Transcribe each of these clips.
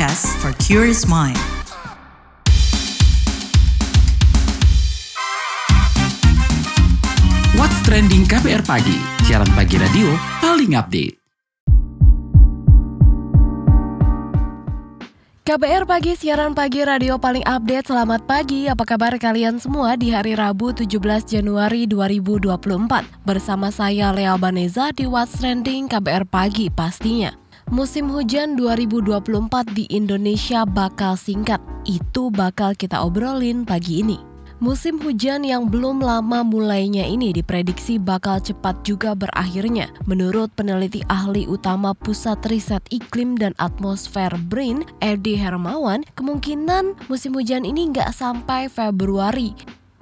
podcast for curious mind. What's Trending KBR Pagi, siaran pagi radio paling update. KBR Pagi, siaran pagi radio paling update. Selamat pagi, apa kabar kalian semua di hari Rabu 17 Januari 2024? Bersama saya Lea Baneza di What's Trending KBR Pagi pastinya. Musim hujan 2024 di Indonesia bakal singkat. Itu bakal kita obrolin pagi ini. Musim hujan yang belum lama mulainya ini diprediksi bakal cepat juga berakhirnya. Menurut peneliti ahli utama Pusat Riset Iklim dan Atmosfer BRIN, Edi Hermawan, kemungkinan musim hujan ini nggak sampai Februari.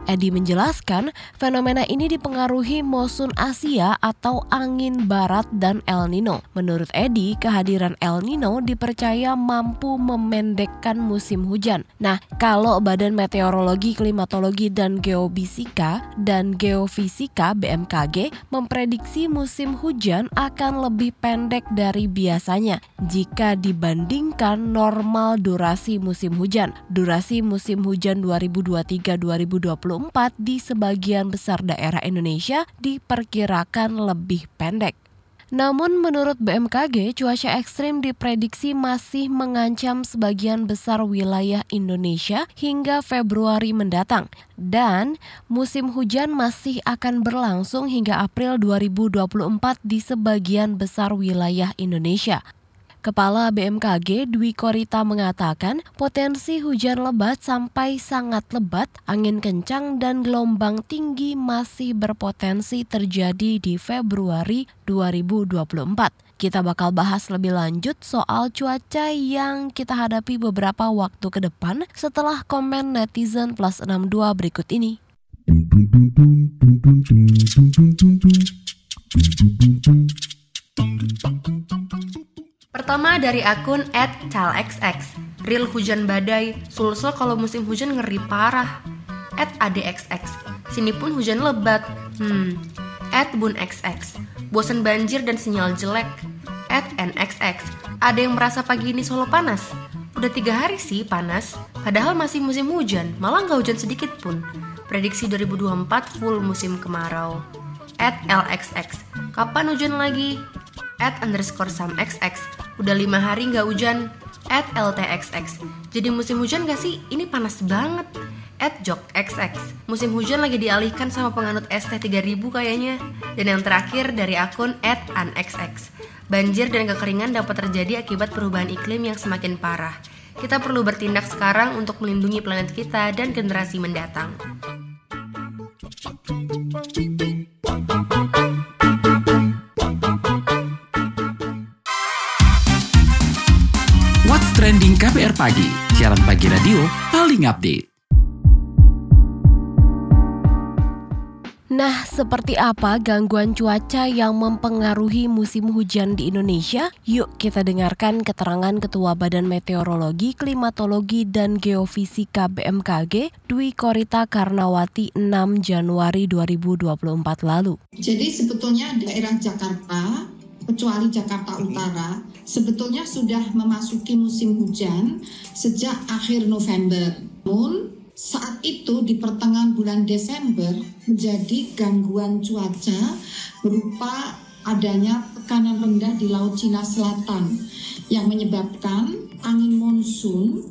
Edi menjelaskan, fenomena ini dipengaruhi monsun Asia atau angin barat dan El Nino. Menurut Edi, kehadiran El Nino dipercaya mampu memendekkan musim hujan. Nah, kalau Badan Meteorologi, Klimatologi, dan Geofisika dan Geofisika BMKG memprediksi musim hujan akan lebih pendek dari biasanya jika dibandingkan normal durasi musim hujan. Durasi musim hujan 2023-2024 di sebagian besar daerah Indonesia diperkirakan lebih pendek. Namun menurut BMKG, cuaca ekstrim diprediksi masih mengancam sebagian besar wilayah Indonesia hingga Februari mendatang. Dan musim hujan masih akan berlangsung hingga April 2024 di sebagian besar wilayah Indonesia. Kepala BMKG Dwi Korita mengatakan potensi hujan lebat sampai sangat lebat, angin kencang dan gelombang tinggi masih berpotensi terjadi di Februari 2024. Kita bakal bahas lebih lanjut soal cuaca yang kita hadapi beberapa waktu ke depan setelah komen netizen plus 62 berikut ini. Pertama dari akun @calxx. Real hujan badai, Sulsel kalau musim hujan ngeri parah. @adxx. Sini pun hujan lebat. Hmm. @bunxx. Bosan banjir dan sinyal jelek. @nxx. Ada yang merasa pagi ini Solo panas? Udah tiga hari sih panas, padahal masih musim hujan, malah nggak hujan sedikit pun. Prediksi 2024 full musim kemarau. @lxx. Kapan hujan lagi? at underscore xx Udah lima hari nggak hujan. At ltxx Jadi musim hujan gak sih? Ini panas banget. At jokxx Musim hujan lagi dialihkan sama penganut ST3000 kayaknya. Dan yang terakhir dari akun at anxx Banjir dan kekeringan dapat terjadi akibat perubahan iklim yang semakin parah. Kita perlu bertindak sekarang untuk melindungi planet kita dan generasi mendatang. KBR Pagi, siaran pagi radio paling update. Nah, seperti apa gangguan cuaca yang mempengaruhi musim hujan di Indonesia? Yuk kita dengarkan keterangan Ketua Badan Meteorologi, Klimatologi, dan Geofisika BMKG, Dwi Korita Karnawati 6 Januari 2024 lalu. Jadi sebetulnya daerah Jakarta kecuali Jakarta Utara, sebetulnya sudah memasuki musim hujan sejak akhir November. Namun saat itu di pertengahan bulan Desember menjadi gangguan cuaca berupa adanya tekanan rendah di Laut Cina Selatan yang menyebabkan angin monsun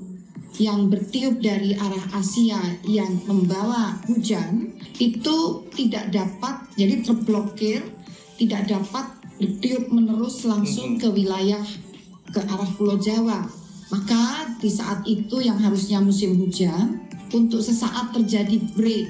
yang bertiup dari arah Asia yang membawa hujan itu tidak dapat jadi terblokir tidak dapat ditiup menerus langsung ke wilayah ke arah Pulau Jawa. Maka di saat itu yang harusnya musim hujan, untuk sesaat terjadi break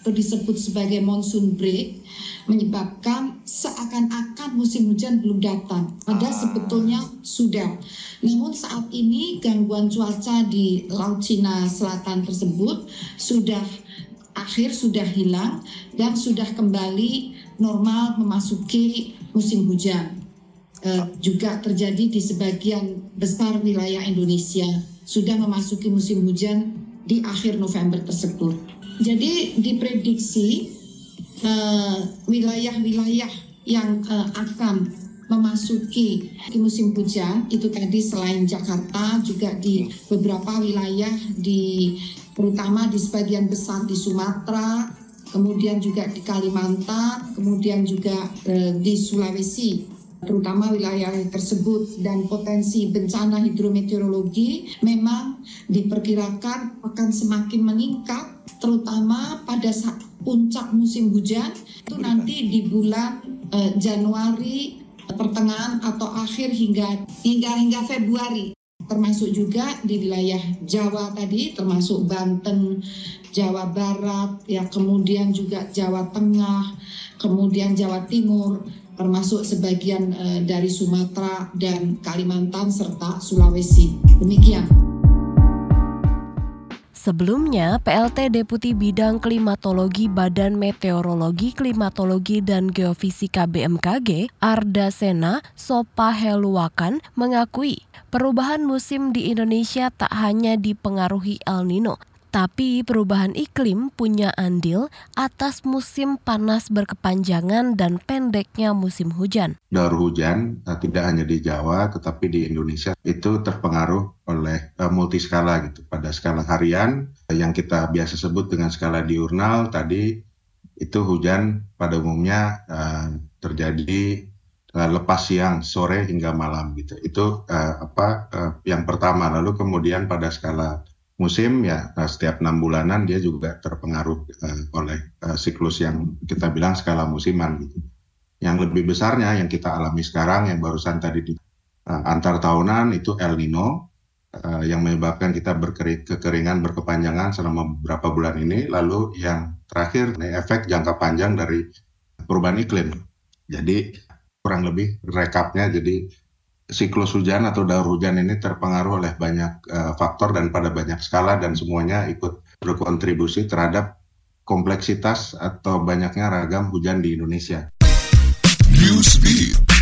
atau disebut sebagai monsoon break, menyebabkan seakan-akan musim hujan belum datang. Padahal sebetulnya sudah. Namun saat ini gangguan cuaca di Laut Cina Selatan tersebut sudah akhir sudah hilang dan sudah kembali normal memasuki musim hujan. Uh, juga terjadi di sebagian besar wilayah Indonesia sudah memasuki musim hujan di akhir November tersebut. Jadi diprediksi wilayah-wilayah uh, yang uh, akan memasuki musim hujan itu tadi selain Jakarta juga di beberapa wilayah di terutama di sebagian besar di Sumatera, kemudian juga di Kalimantan, kemudian juga eh, di Sulawesi terutama wilayah tersebut dan potensi bencana hidrometeorologi memang diperkirakan akan semakin meningkat terutama pada saat puncak musim hujan itu nanti di bulan uh, Januari pertengahan atau akhir hingga hingga hingga Februari. Termasuk juga di wilayah Jawa tadi termasuk Banten, Jawa Barat ya kemudian juga Jawa Tengah, kemudian Jawa Timur termasuk sebagian uh, dari Sumatera dan Kalimantan serta Sulawesi. Demikian. Sebelumnya, PLT Deputi Bidang Klimatologi Badan Meteorologi, Klimatologi, dan Geofisika BMKG, Arda Sena Sopaheluakan, mengakui perubahan musim di Indonesia tak hanya dipengaruhi El Nino, tapi perubahan iklim punya andil atas musim panas berkepanjangan dan pendeknya musim hujan. Daur hujan eh, tidak hanya di Jawa tetapi di Indonesia itu terpengaruh oleh uh, multiskala gitu. Pada skala harian yang kita biasa sebut dengan skala diurnal tadi itu hujan pada umumnya terjadi lepas siang, sore hingga malam gitu. Itu apa yang pertama. Lalu kemudian pada skala musim ya eh, setiap enam bulanan dia juga terpengaruh uh, oleh uh, siklus yang kita bilang skala musiman gitu. Yang lebih besarnya yang kita alami sekarang yang barusan tadi di uh, antar tahunan itu El Nino uh, yang menyebabkan kita berkering, kekeringan berkepanjangan selama beberapa bulan ini. Lalu yang terakhir efek jangka panjang dari perubahan iklim. Jadi kurang lebih rekapnya jadi siklus hujan atau daur hujan ini terpengaruh oleh banyak uh, faktor dan pada banyak skala dan semuanya ikut berkontribusi terhadap kompleksitas atau banyaknya ragam hujan di Indonesia. Newsbeat.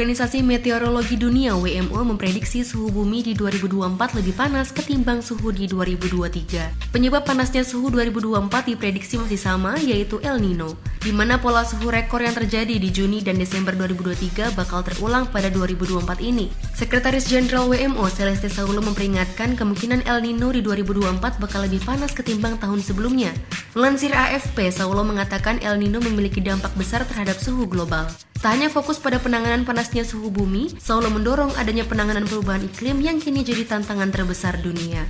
Organisasi Meteorologi Dunia WMO memprediksi suhu bumi di 2024 lebih panas ketimbang suhu di 2023. Penyebab panasnya suhu 2024 diprediksi masih sama, yaitu El Nino, di mana pola suhu rekor yang terjadi di Juni dan Desember 2023 bakal terulang pada 2024 ini. Sekretaris Jenderal WMO Celeste Saulo memperingatkan kemungkinan El Nino di 2024 bakal lebih panas ketimbang tahun sebelumnya. Melansir AFP, Saulo mengatakan El Nino memiliki dampak besar terhadap suhu global. Tak hanya fokus pada penanganan panasnya suhu bumi, Saulo mendorong adanya penanganan perubahan iklim yang kini jadi tantangan terbesar dunia.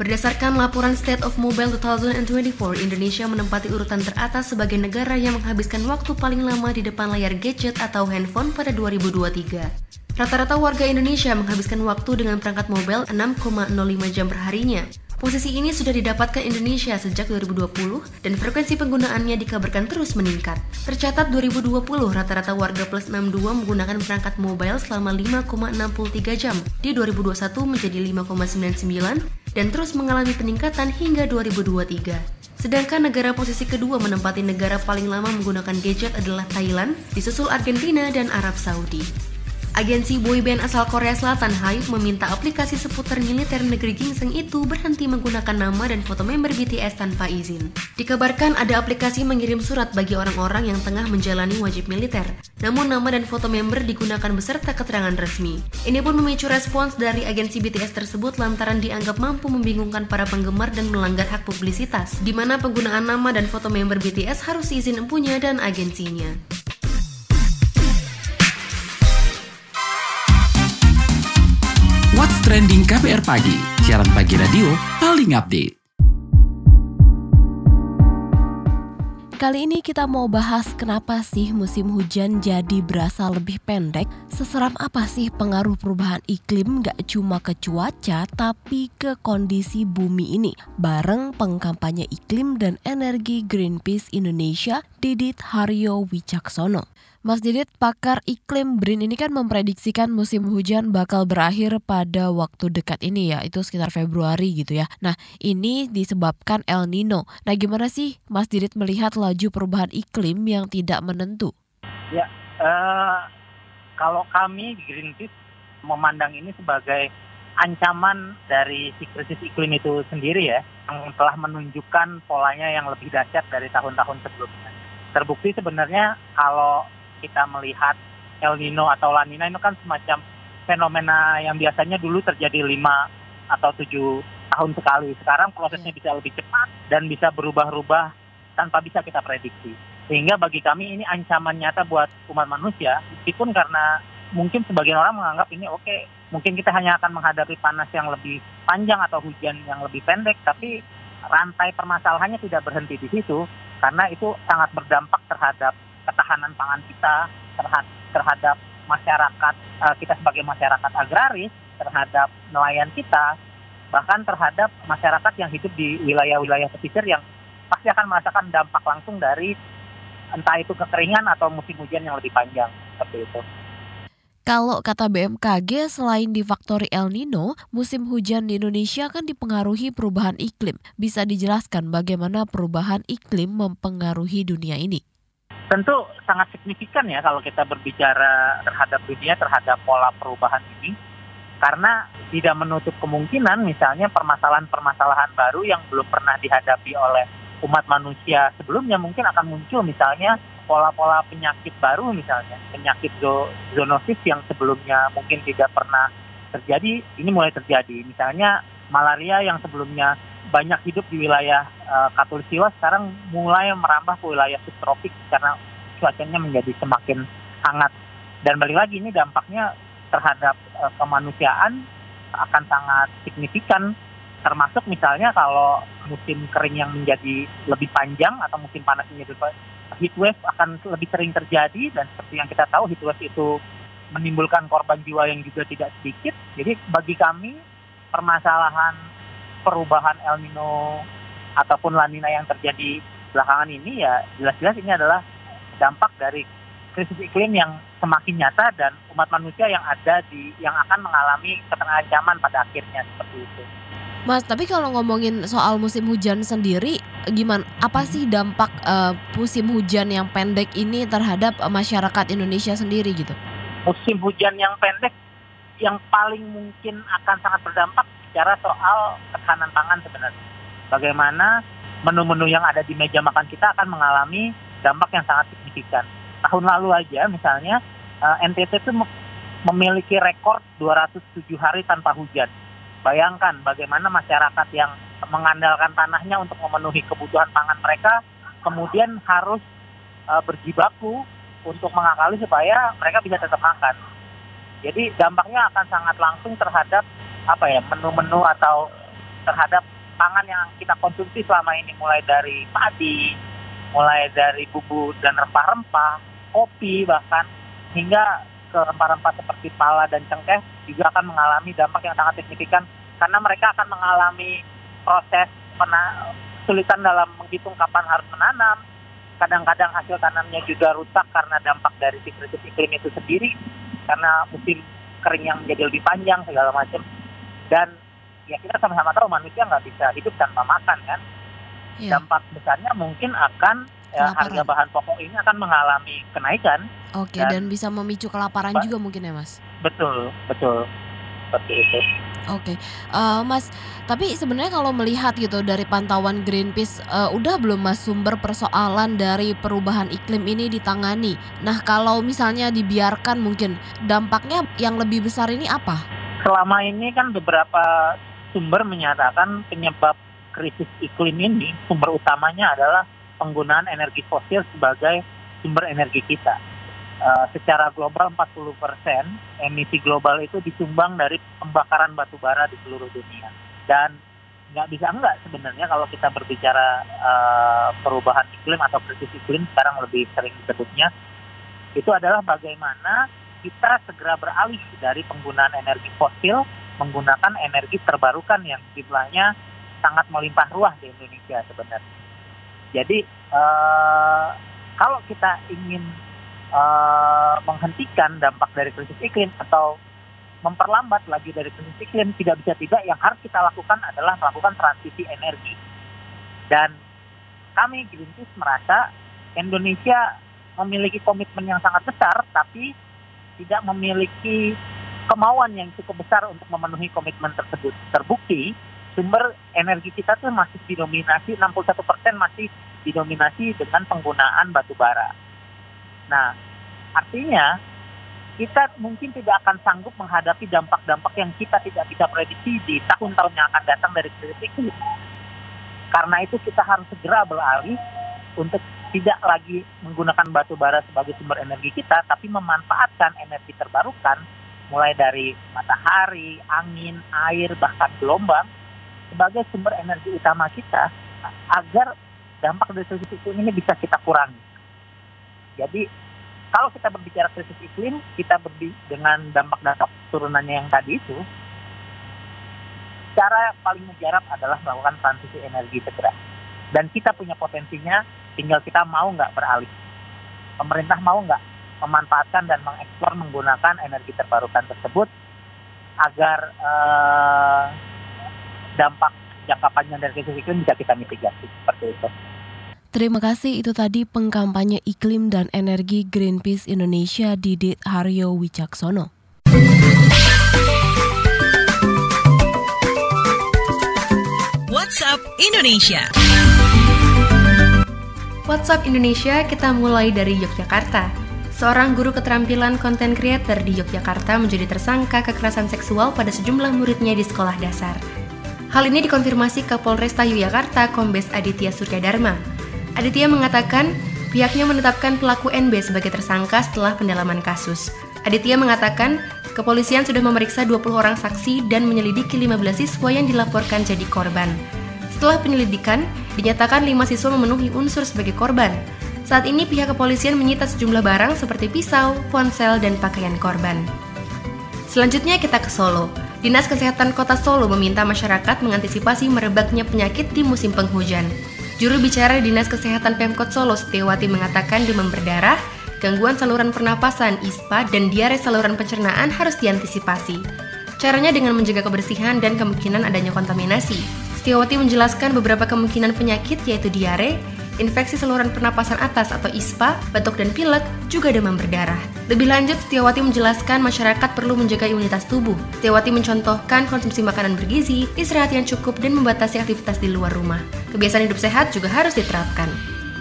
Berdasarkan laporan State of Mobile 2024, Indonesia menempati urutan teratas sebagai negara yang menghabiskan waktu paling lama di depan layar gadget atau handphone pada 2023. Rata-rata warga Indonesia menghabiskan waktu dengan perangkat mobile 6,05 jam perharinya. Posisi ini sudah didapatkan Indonesia sejak 2020 dan frekuensi penggunaannya dikabarkan terus meningkat. Tercatat 2020 rata-rata warga plus 62 menggunakan perangkat mobile selama 5,63 jam. Di 2021 menjadi 5,99 dan terus mengalami peningkatan hingga 2023. Sedangkan negara posisi kedua menempati negara paling lama menggunakan gadget adalah Thailand, disusul Argentina dan Arab Saudi. Agensi boyband asal Korea Selatan Hype meminta aplikasi seputar militer negeri gingseng itu berhenti menggunakan nama dan foto member BTS tanpa izin. Dikabarkan ada aplikasi mengirim surat bagi orang-orang yang tengah menjalani wajib militer, namun nama dan foto member digunakan beserta keterangan resmi. Ini pun memicu respons dari agensi BTS tersebut lantaran dianggap mampu membingungkan para penggemar dan melanggar hak publisitas, di mana penggunaan nama dan foto member BTS harus izin empunya dan agensinya. Trending KPR Pagi, siaran pagi radio paling update. Kali ini kita mau bahas kenapa sih musim hujan jadi berasa lebih pendek? Seseram apa sih pengaruh perubahan iklim gak cuma ke cuaca tapi ke kondisi bumi ini? Bareng pengkampanye iklim dan energi Greenpeace Indonesia, Didit Haryo Wicaksono. Mas Didit, pakar iklim BRIN ini kan memprediksikan musim hujan bakal berakhir pada waktu dekat ini ya, itu sekitar Februari gitu ya. Nah, ini disebabkan El Nino. Nah, gimana sih Mas Didit melihat laju perubahan iklim yang tidak menentu? Ya, uh, kalau kami di Greenpeace memandang ini sebagai ancaman dari si krisis iklim itu sendiri ya, yang telah menunjukkan polanya yang lebih dahsyat dari tahun-tahun sebelumnya. Terbukti sebenarnya kalau kita melihat El Nino atau La Nina itu kan semacam fenomena yang biasanya dulu terjadi lima atau tujuh tahun sekali. Sekarang prosesnya bisa lebih cepat dan bisa berubah-ubah tanpa bisa kita prediksi. Sehingga bagi kami ini ancaman nyata buat umat manusia, meskipun karena mungkin sebagian orang menganggap ini oke, okay, mungkin kita hanya akan menghadapi panas yang lebih panjang atau hujan yang lebih pendek, tapi rantai permasalahannya tidak berhenti di situ karena itu sangat berdampak terhadap ketahanan pangan kita, terhadap, terhadap masyarakat uh, kita sebagai masyarakat agraris, terhadap nelayan kita, bahkan terhadap masyarakat yang hidup di wilayah-wilayah pesisir yang pasti akan merasakan dampak langsung dari entah itu kekeringan atau musim hujan yang lebih panjang seperti itu. Kalau kata BMKG, selain difaktori El Nino, musim hujan di Indonesia kan dipengaruhi perubahan iklim. Bisa dijelaskan bagaimana perubahan iklim mempengaruhi dunia ini? Tentu sangat signifikan ya kalau kita berbicara terhadap dunia, terhadap pola perubahan ini. Karena tidak menutup kemungkinan misalnya permasalahan-permasalahan baru yang belum pernah dihadapi oleh umat manusia sebelumnya mungkin akan muncul misalnya pola-pola penyakit baru misalnya penyakit zoonosis yang sebelumnya mungkin tidak pernah terjadi ini mulai terjadi misalnya malaria yang sebelumnya banyak hidup di wilayah uh, Katulistiwa sekarang mulai merambah ke wilayah subtropik karena cuacanya menjadi semakin hangat dan balik lagi ini dampaknya terhadap uh, kemanusiaan akan sangat signifikan termasuk misalnya kalau musim kering yang menjadi lebih panjang atau musim panas menjadi heat wave akan lebih sering terjadi dan seperti yang kita tahu heat wave itu menimbulkan korban jiwa yang juga tidak sedikit. Jadi bagi kami permasalahan perubahan El Nino ataupun La Nina yang terjadi belakangan ini ya jelas-jelas ini adalah dampak dari krisis iklim yang semakin nyata dan umat manusia yang ada di yang akan mengalami keterancaman pada akhirnya seperti itu. Mas, tapi kalau ngomongin soal musim hujan sendiri, gimana? Apa sih dampak uh, musim hujan yang pendek ini terhadap uh, masyarakat Indonesia sendiri gitu? Musim hujan yang pendek yang paling mungkin akan sangat berdampak secara soal ketahanan pangan sebenarnya. Bagaimana menu-menu yang ada di meja makan kita akan mengalami dampak yang sangat signifikan. Tahun lalu aja misalnya eh, NTT itu memiliki rekor 207 hari tanpa hujan Bayangkan bagaimana masyarakat yang mengandalkan tanahnya untuk memenuhi kebutuhan pangan mereka, kemudian harus uh, berjibaku untuk mengakali supaya mereka bisa tetap makan. Jadi dampaknya akan sangat langsung terhadap apa ya menu-menu atau terhadap pangan yang kita konsumsi selama ini mulai dari padi, mulai dari bumbu dan rempah-rempah, kopi bahkan hingga ke rempah-rempah seperti pala dan cengkeh juga akan mengalami dampak yang sangat signifikan karena mereka akan mengalami proses kesulitan dalam menghitung kapan harus menanam. Kadang-kadang hasil tanamnya juga rusak karena dampak dari krisis iklim itu sendiri, karena musim kering yang menjadi lebih panjang segala macam. Dan ya kita sama-sama tahu manusia nggak bisa hidup tanpa makan kan. Ya. Dampak besarnya mungkin akan ya, harga bahan pokok ini akan mengalami kenaikan. Oke, dan, dan bisa memicu kelaparan juga mungkin ya, Mas. Betul, betul. Seperti itu. Oke, uh, Mas. Tapi sebenarnya kalau melihat gitu dari pantauan Greenpeace, uh, udah belum Mas sumber persoalan dari perubahan iklim ini ditangani? Nah, kalau misalnya dibiarkan mungkin dampaknya yang lebih besar ini apa? Selama ini kan beberapa sumber menyatakan penyebab krisis iklim ini sumber utamanya adalah penggunaan energi fosil sebagai sumber energi kita. Uh, secara global 40 persen emisi global itu disumbang dari pembakaran batu bara di seluruh dunia. Dan nggak bisa enggak sebenarnya kalau kita berbicara uh, perubahan iklim atau krisis iklim sekarang lebih sering disebutnya itu adalah bagaimana kita segera beralih dari penggunaan energi fosil menggunakan energi terbarukan yang jumlahnya sangat melimpah ruah di Indonesia sebenarnya. Jadi uh, kalau kita ingin uh, menghentikan dampak dari krisis iklim atau memperlambat lagi dari krisis iklim tidak bisa tidak yang harus kita lakukan adalah melakukan transisi energi. Dan kami Greenpeace merasa Indonesia memiliki komitmen yang sangat besar tapi tidak memiliki kemauan yang cukup besar untuk memenuhi komitmen tersebut. Terbukti sumber energi kita tuh masih didominasi 61% masih didominasi dengan penggunaan batu bara. Nah, artinya kita mungkin tidak akan sanggup menghadapi dampak-dampak yang kita tidak bisa prediksi di tahun-tahun yang akan datang dari krisis iklim. Karena itu kita harus segera beralih untuk tidak lagi menggunakan batu bara sebagai sumber energi kita, tapi memanfaatkan energi terbarukan mulai dari matahari, angin, air, bahkan gelombang sebagai sumber energi utama kita agar dampak dari krisis iklim ini bisa kita kurangi. Jadi kalau kita berbicara krisis iklim, kita berbi dengan dampak-dampak turunannya yang tadi itu, cara paling mujarab adalah melakukan transisi energi segera. Dan kita punya potensinya, tinggal kita mau nggak beralih. Pemerintah mau nggak memanfaatkan dan mengeksplor menggunakan energi terbarukan tersebut agar eh, dampak jangka panjang dari krisis iklim bisa kita mitigasi seperti itu. Terima kasih itu tadi pengkampanye iklim dan energi Greenpeace Indonesia Didit Haryo Wicaksono. WhatsApp Indonesia. WhatsApp Indonesia kita mulai dari Yogyakarta. Seorang guru keterampilan konten creator di Yogyakarta menjadi tersangka kekerasan seksual pada sejumlah muridnya di sekolah dasar. Hal ini dikonfirmasi Kapolresta Yogyakarta Kombes Aditya Suryadharma. Aditya mengatakan pihaknya menetapkan pelaku NB sebagai tersangka setelah pendalaman kasus. Aditya mengatakan kepolisian sudah memeriksa 20 orang saksi dan menyelidiki 15 siswa yang dilaporkan jadi korban. Setelah penyelidikan, dinyatakan 5 siswa memenuhi unsur sebagai korban. Saat ini pihak kepolisian menyita sejumlah barang seperti pisau, ponsel, dan pakaian korban. Selanjutnya kita ke Solo. Dinas Kesehatan Kota Solo meminta masyarakat mengantisipasi merebaknya penyakit di musim penghujan. Juru bicara Dinas Kesehatan Pemkot Solo Setiawati mengatakan demam berdarah, gangguan saluran pernapasan ISPA, dan diare saluran pencernaan harus diantisipasi. Caranya dengan menjaga kebersihan dan kemungkinan adanya kontaminasi. Setiawati menjelaskan beberapa kemungkinan penyakit yaitu diare, infeksi saluran pernapasan atas atau ISPA, batuk dan pilek, juga demam berdarah. Lebih lanjut, Setiawati menjelaskan masyarakat perlu menjaga imunitas tubuh. Setiawati mencontohkan konsumsi makanan bergizi, istirahat yang cukup, dan membatasi aktivitas di luar rumah. Kebiasaan hidup sehat juga harus diterapkan.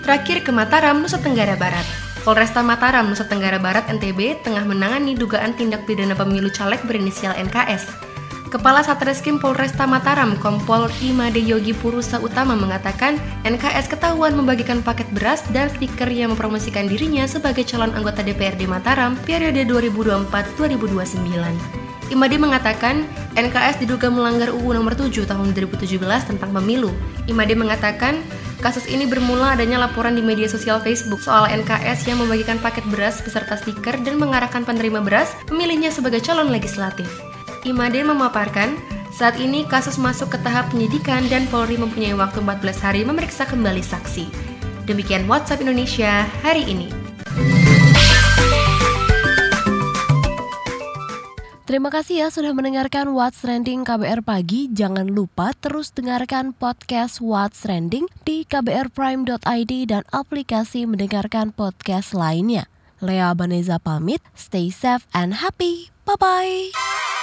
Terakhir ke Mataram, Nusa Tenggara Barat. Polresta Mataram, Nusa Tenggara Barat NTB tengah menangani dugaan tindak pidana pemilu caleg berinisial NKS. Kepala Satreskrim Polresta Mataram, Kompol Imade Yogi Purusa Utama mengatakan NKS ketahuan membagikan paket beras dan stiker yang mempromosikan dirinya sebagai calon anggota DPRD Mataram periode 2024-2029. Imade mengatakan NKS diduga melanggar UU nomor 7 tahun 2017 tentang pemilu. Imade mengatakan Kasus ini bermula adanya laporan di media sosial Facebook soal NKS yang membagikan paket beras beserta stiker dan mengarahkan penerima beras memilihnya sebagai calon legislatif. Imade memaparkan, saat ini kasus masuk ke tahap penyidikan dan Polri mempunyai waktu 14 hari memeriksa kembali saksi. Demikian WhatsApp Indonesia hari ini. Terima kasih ya sudah mendengarkan What's Trending KBR Pagi. Jangan lupa terus dengarkan podcast What's Trending di kbrprime.id dan aplikasi mendengarkan podcast lainnya. Lea Baneza pamit, stay safe and happy. Bye-bye.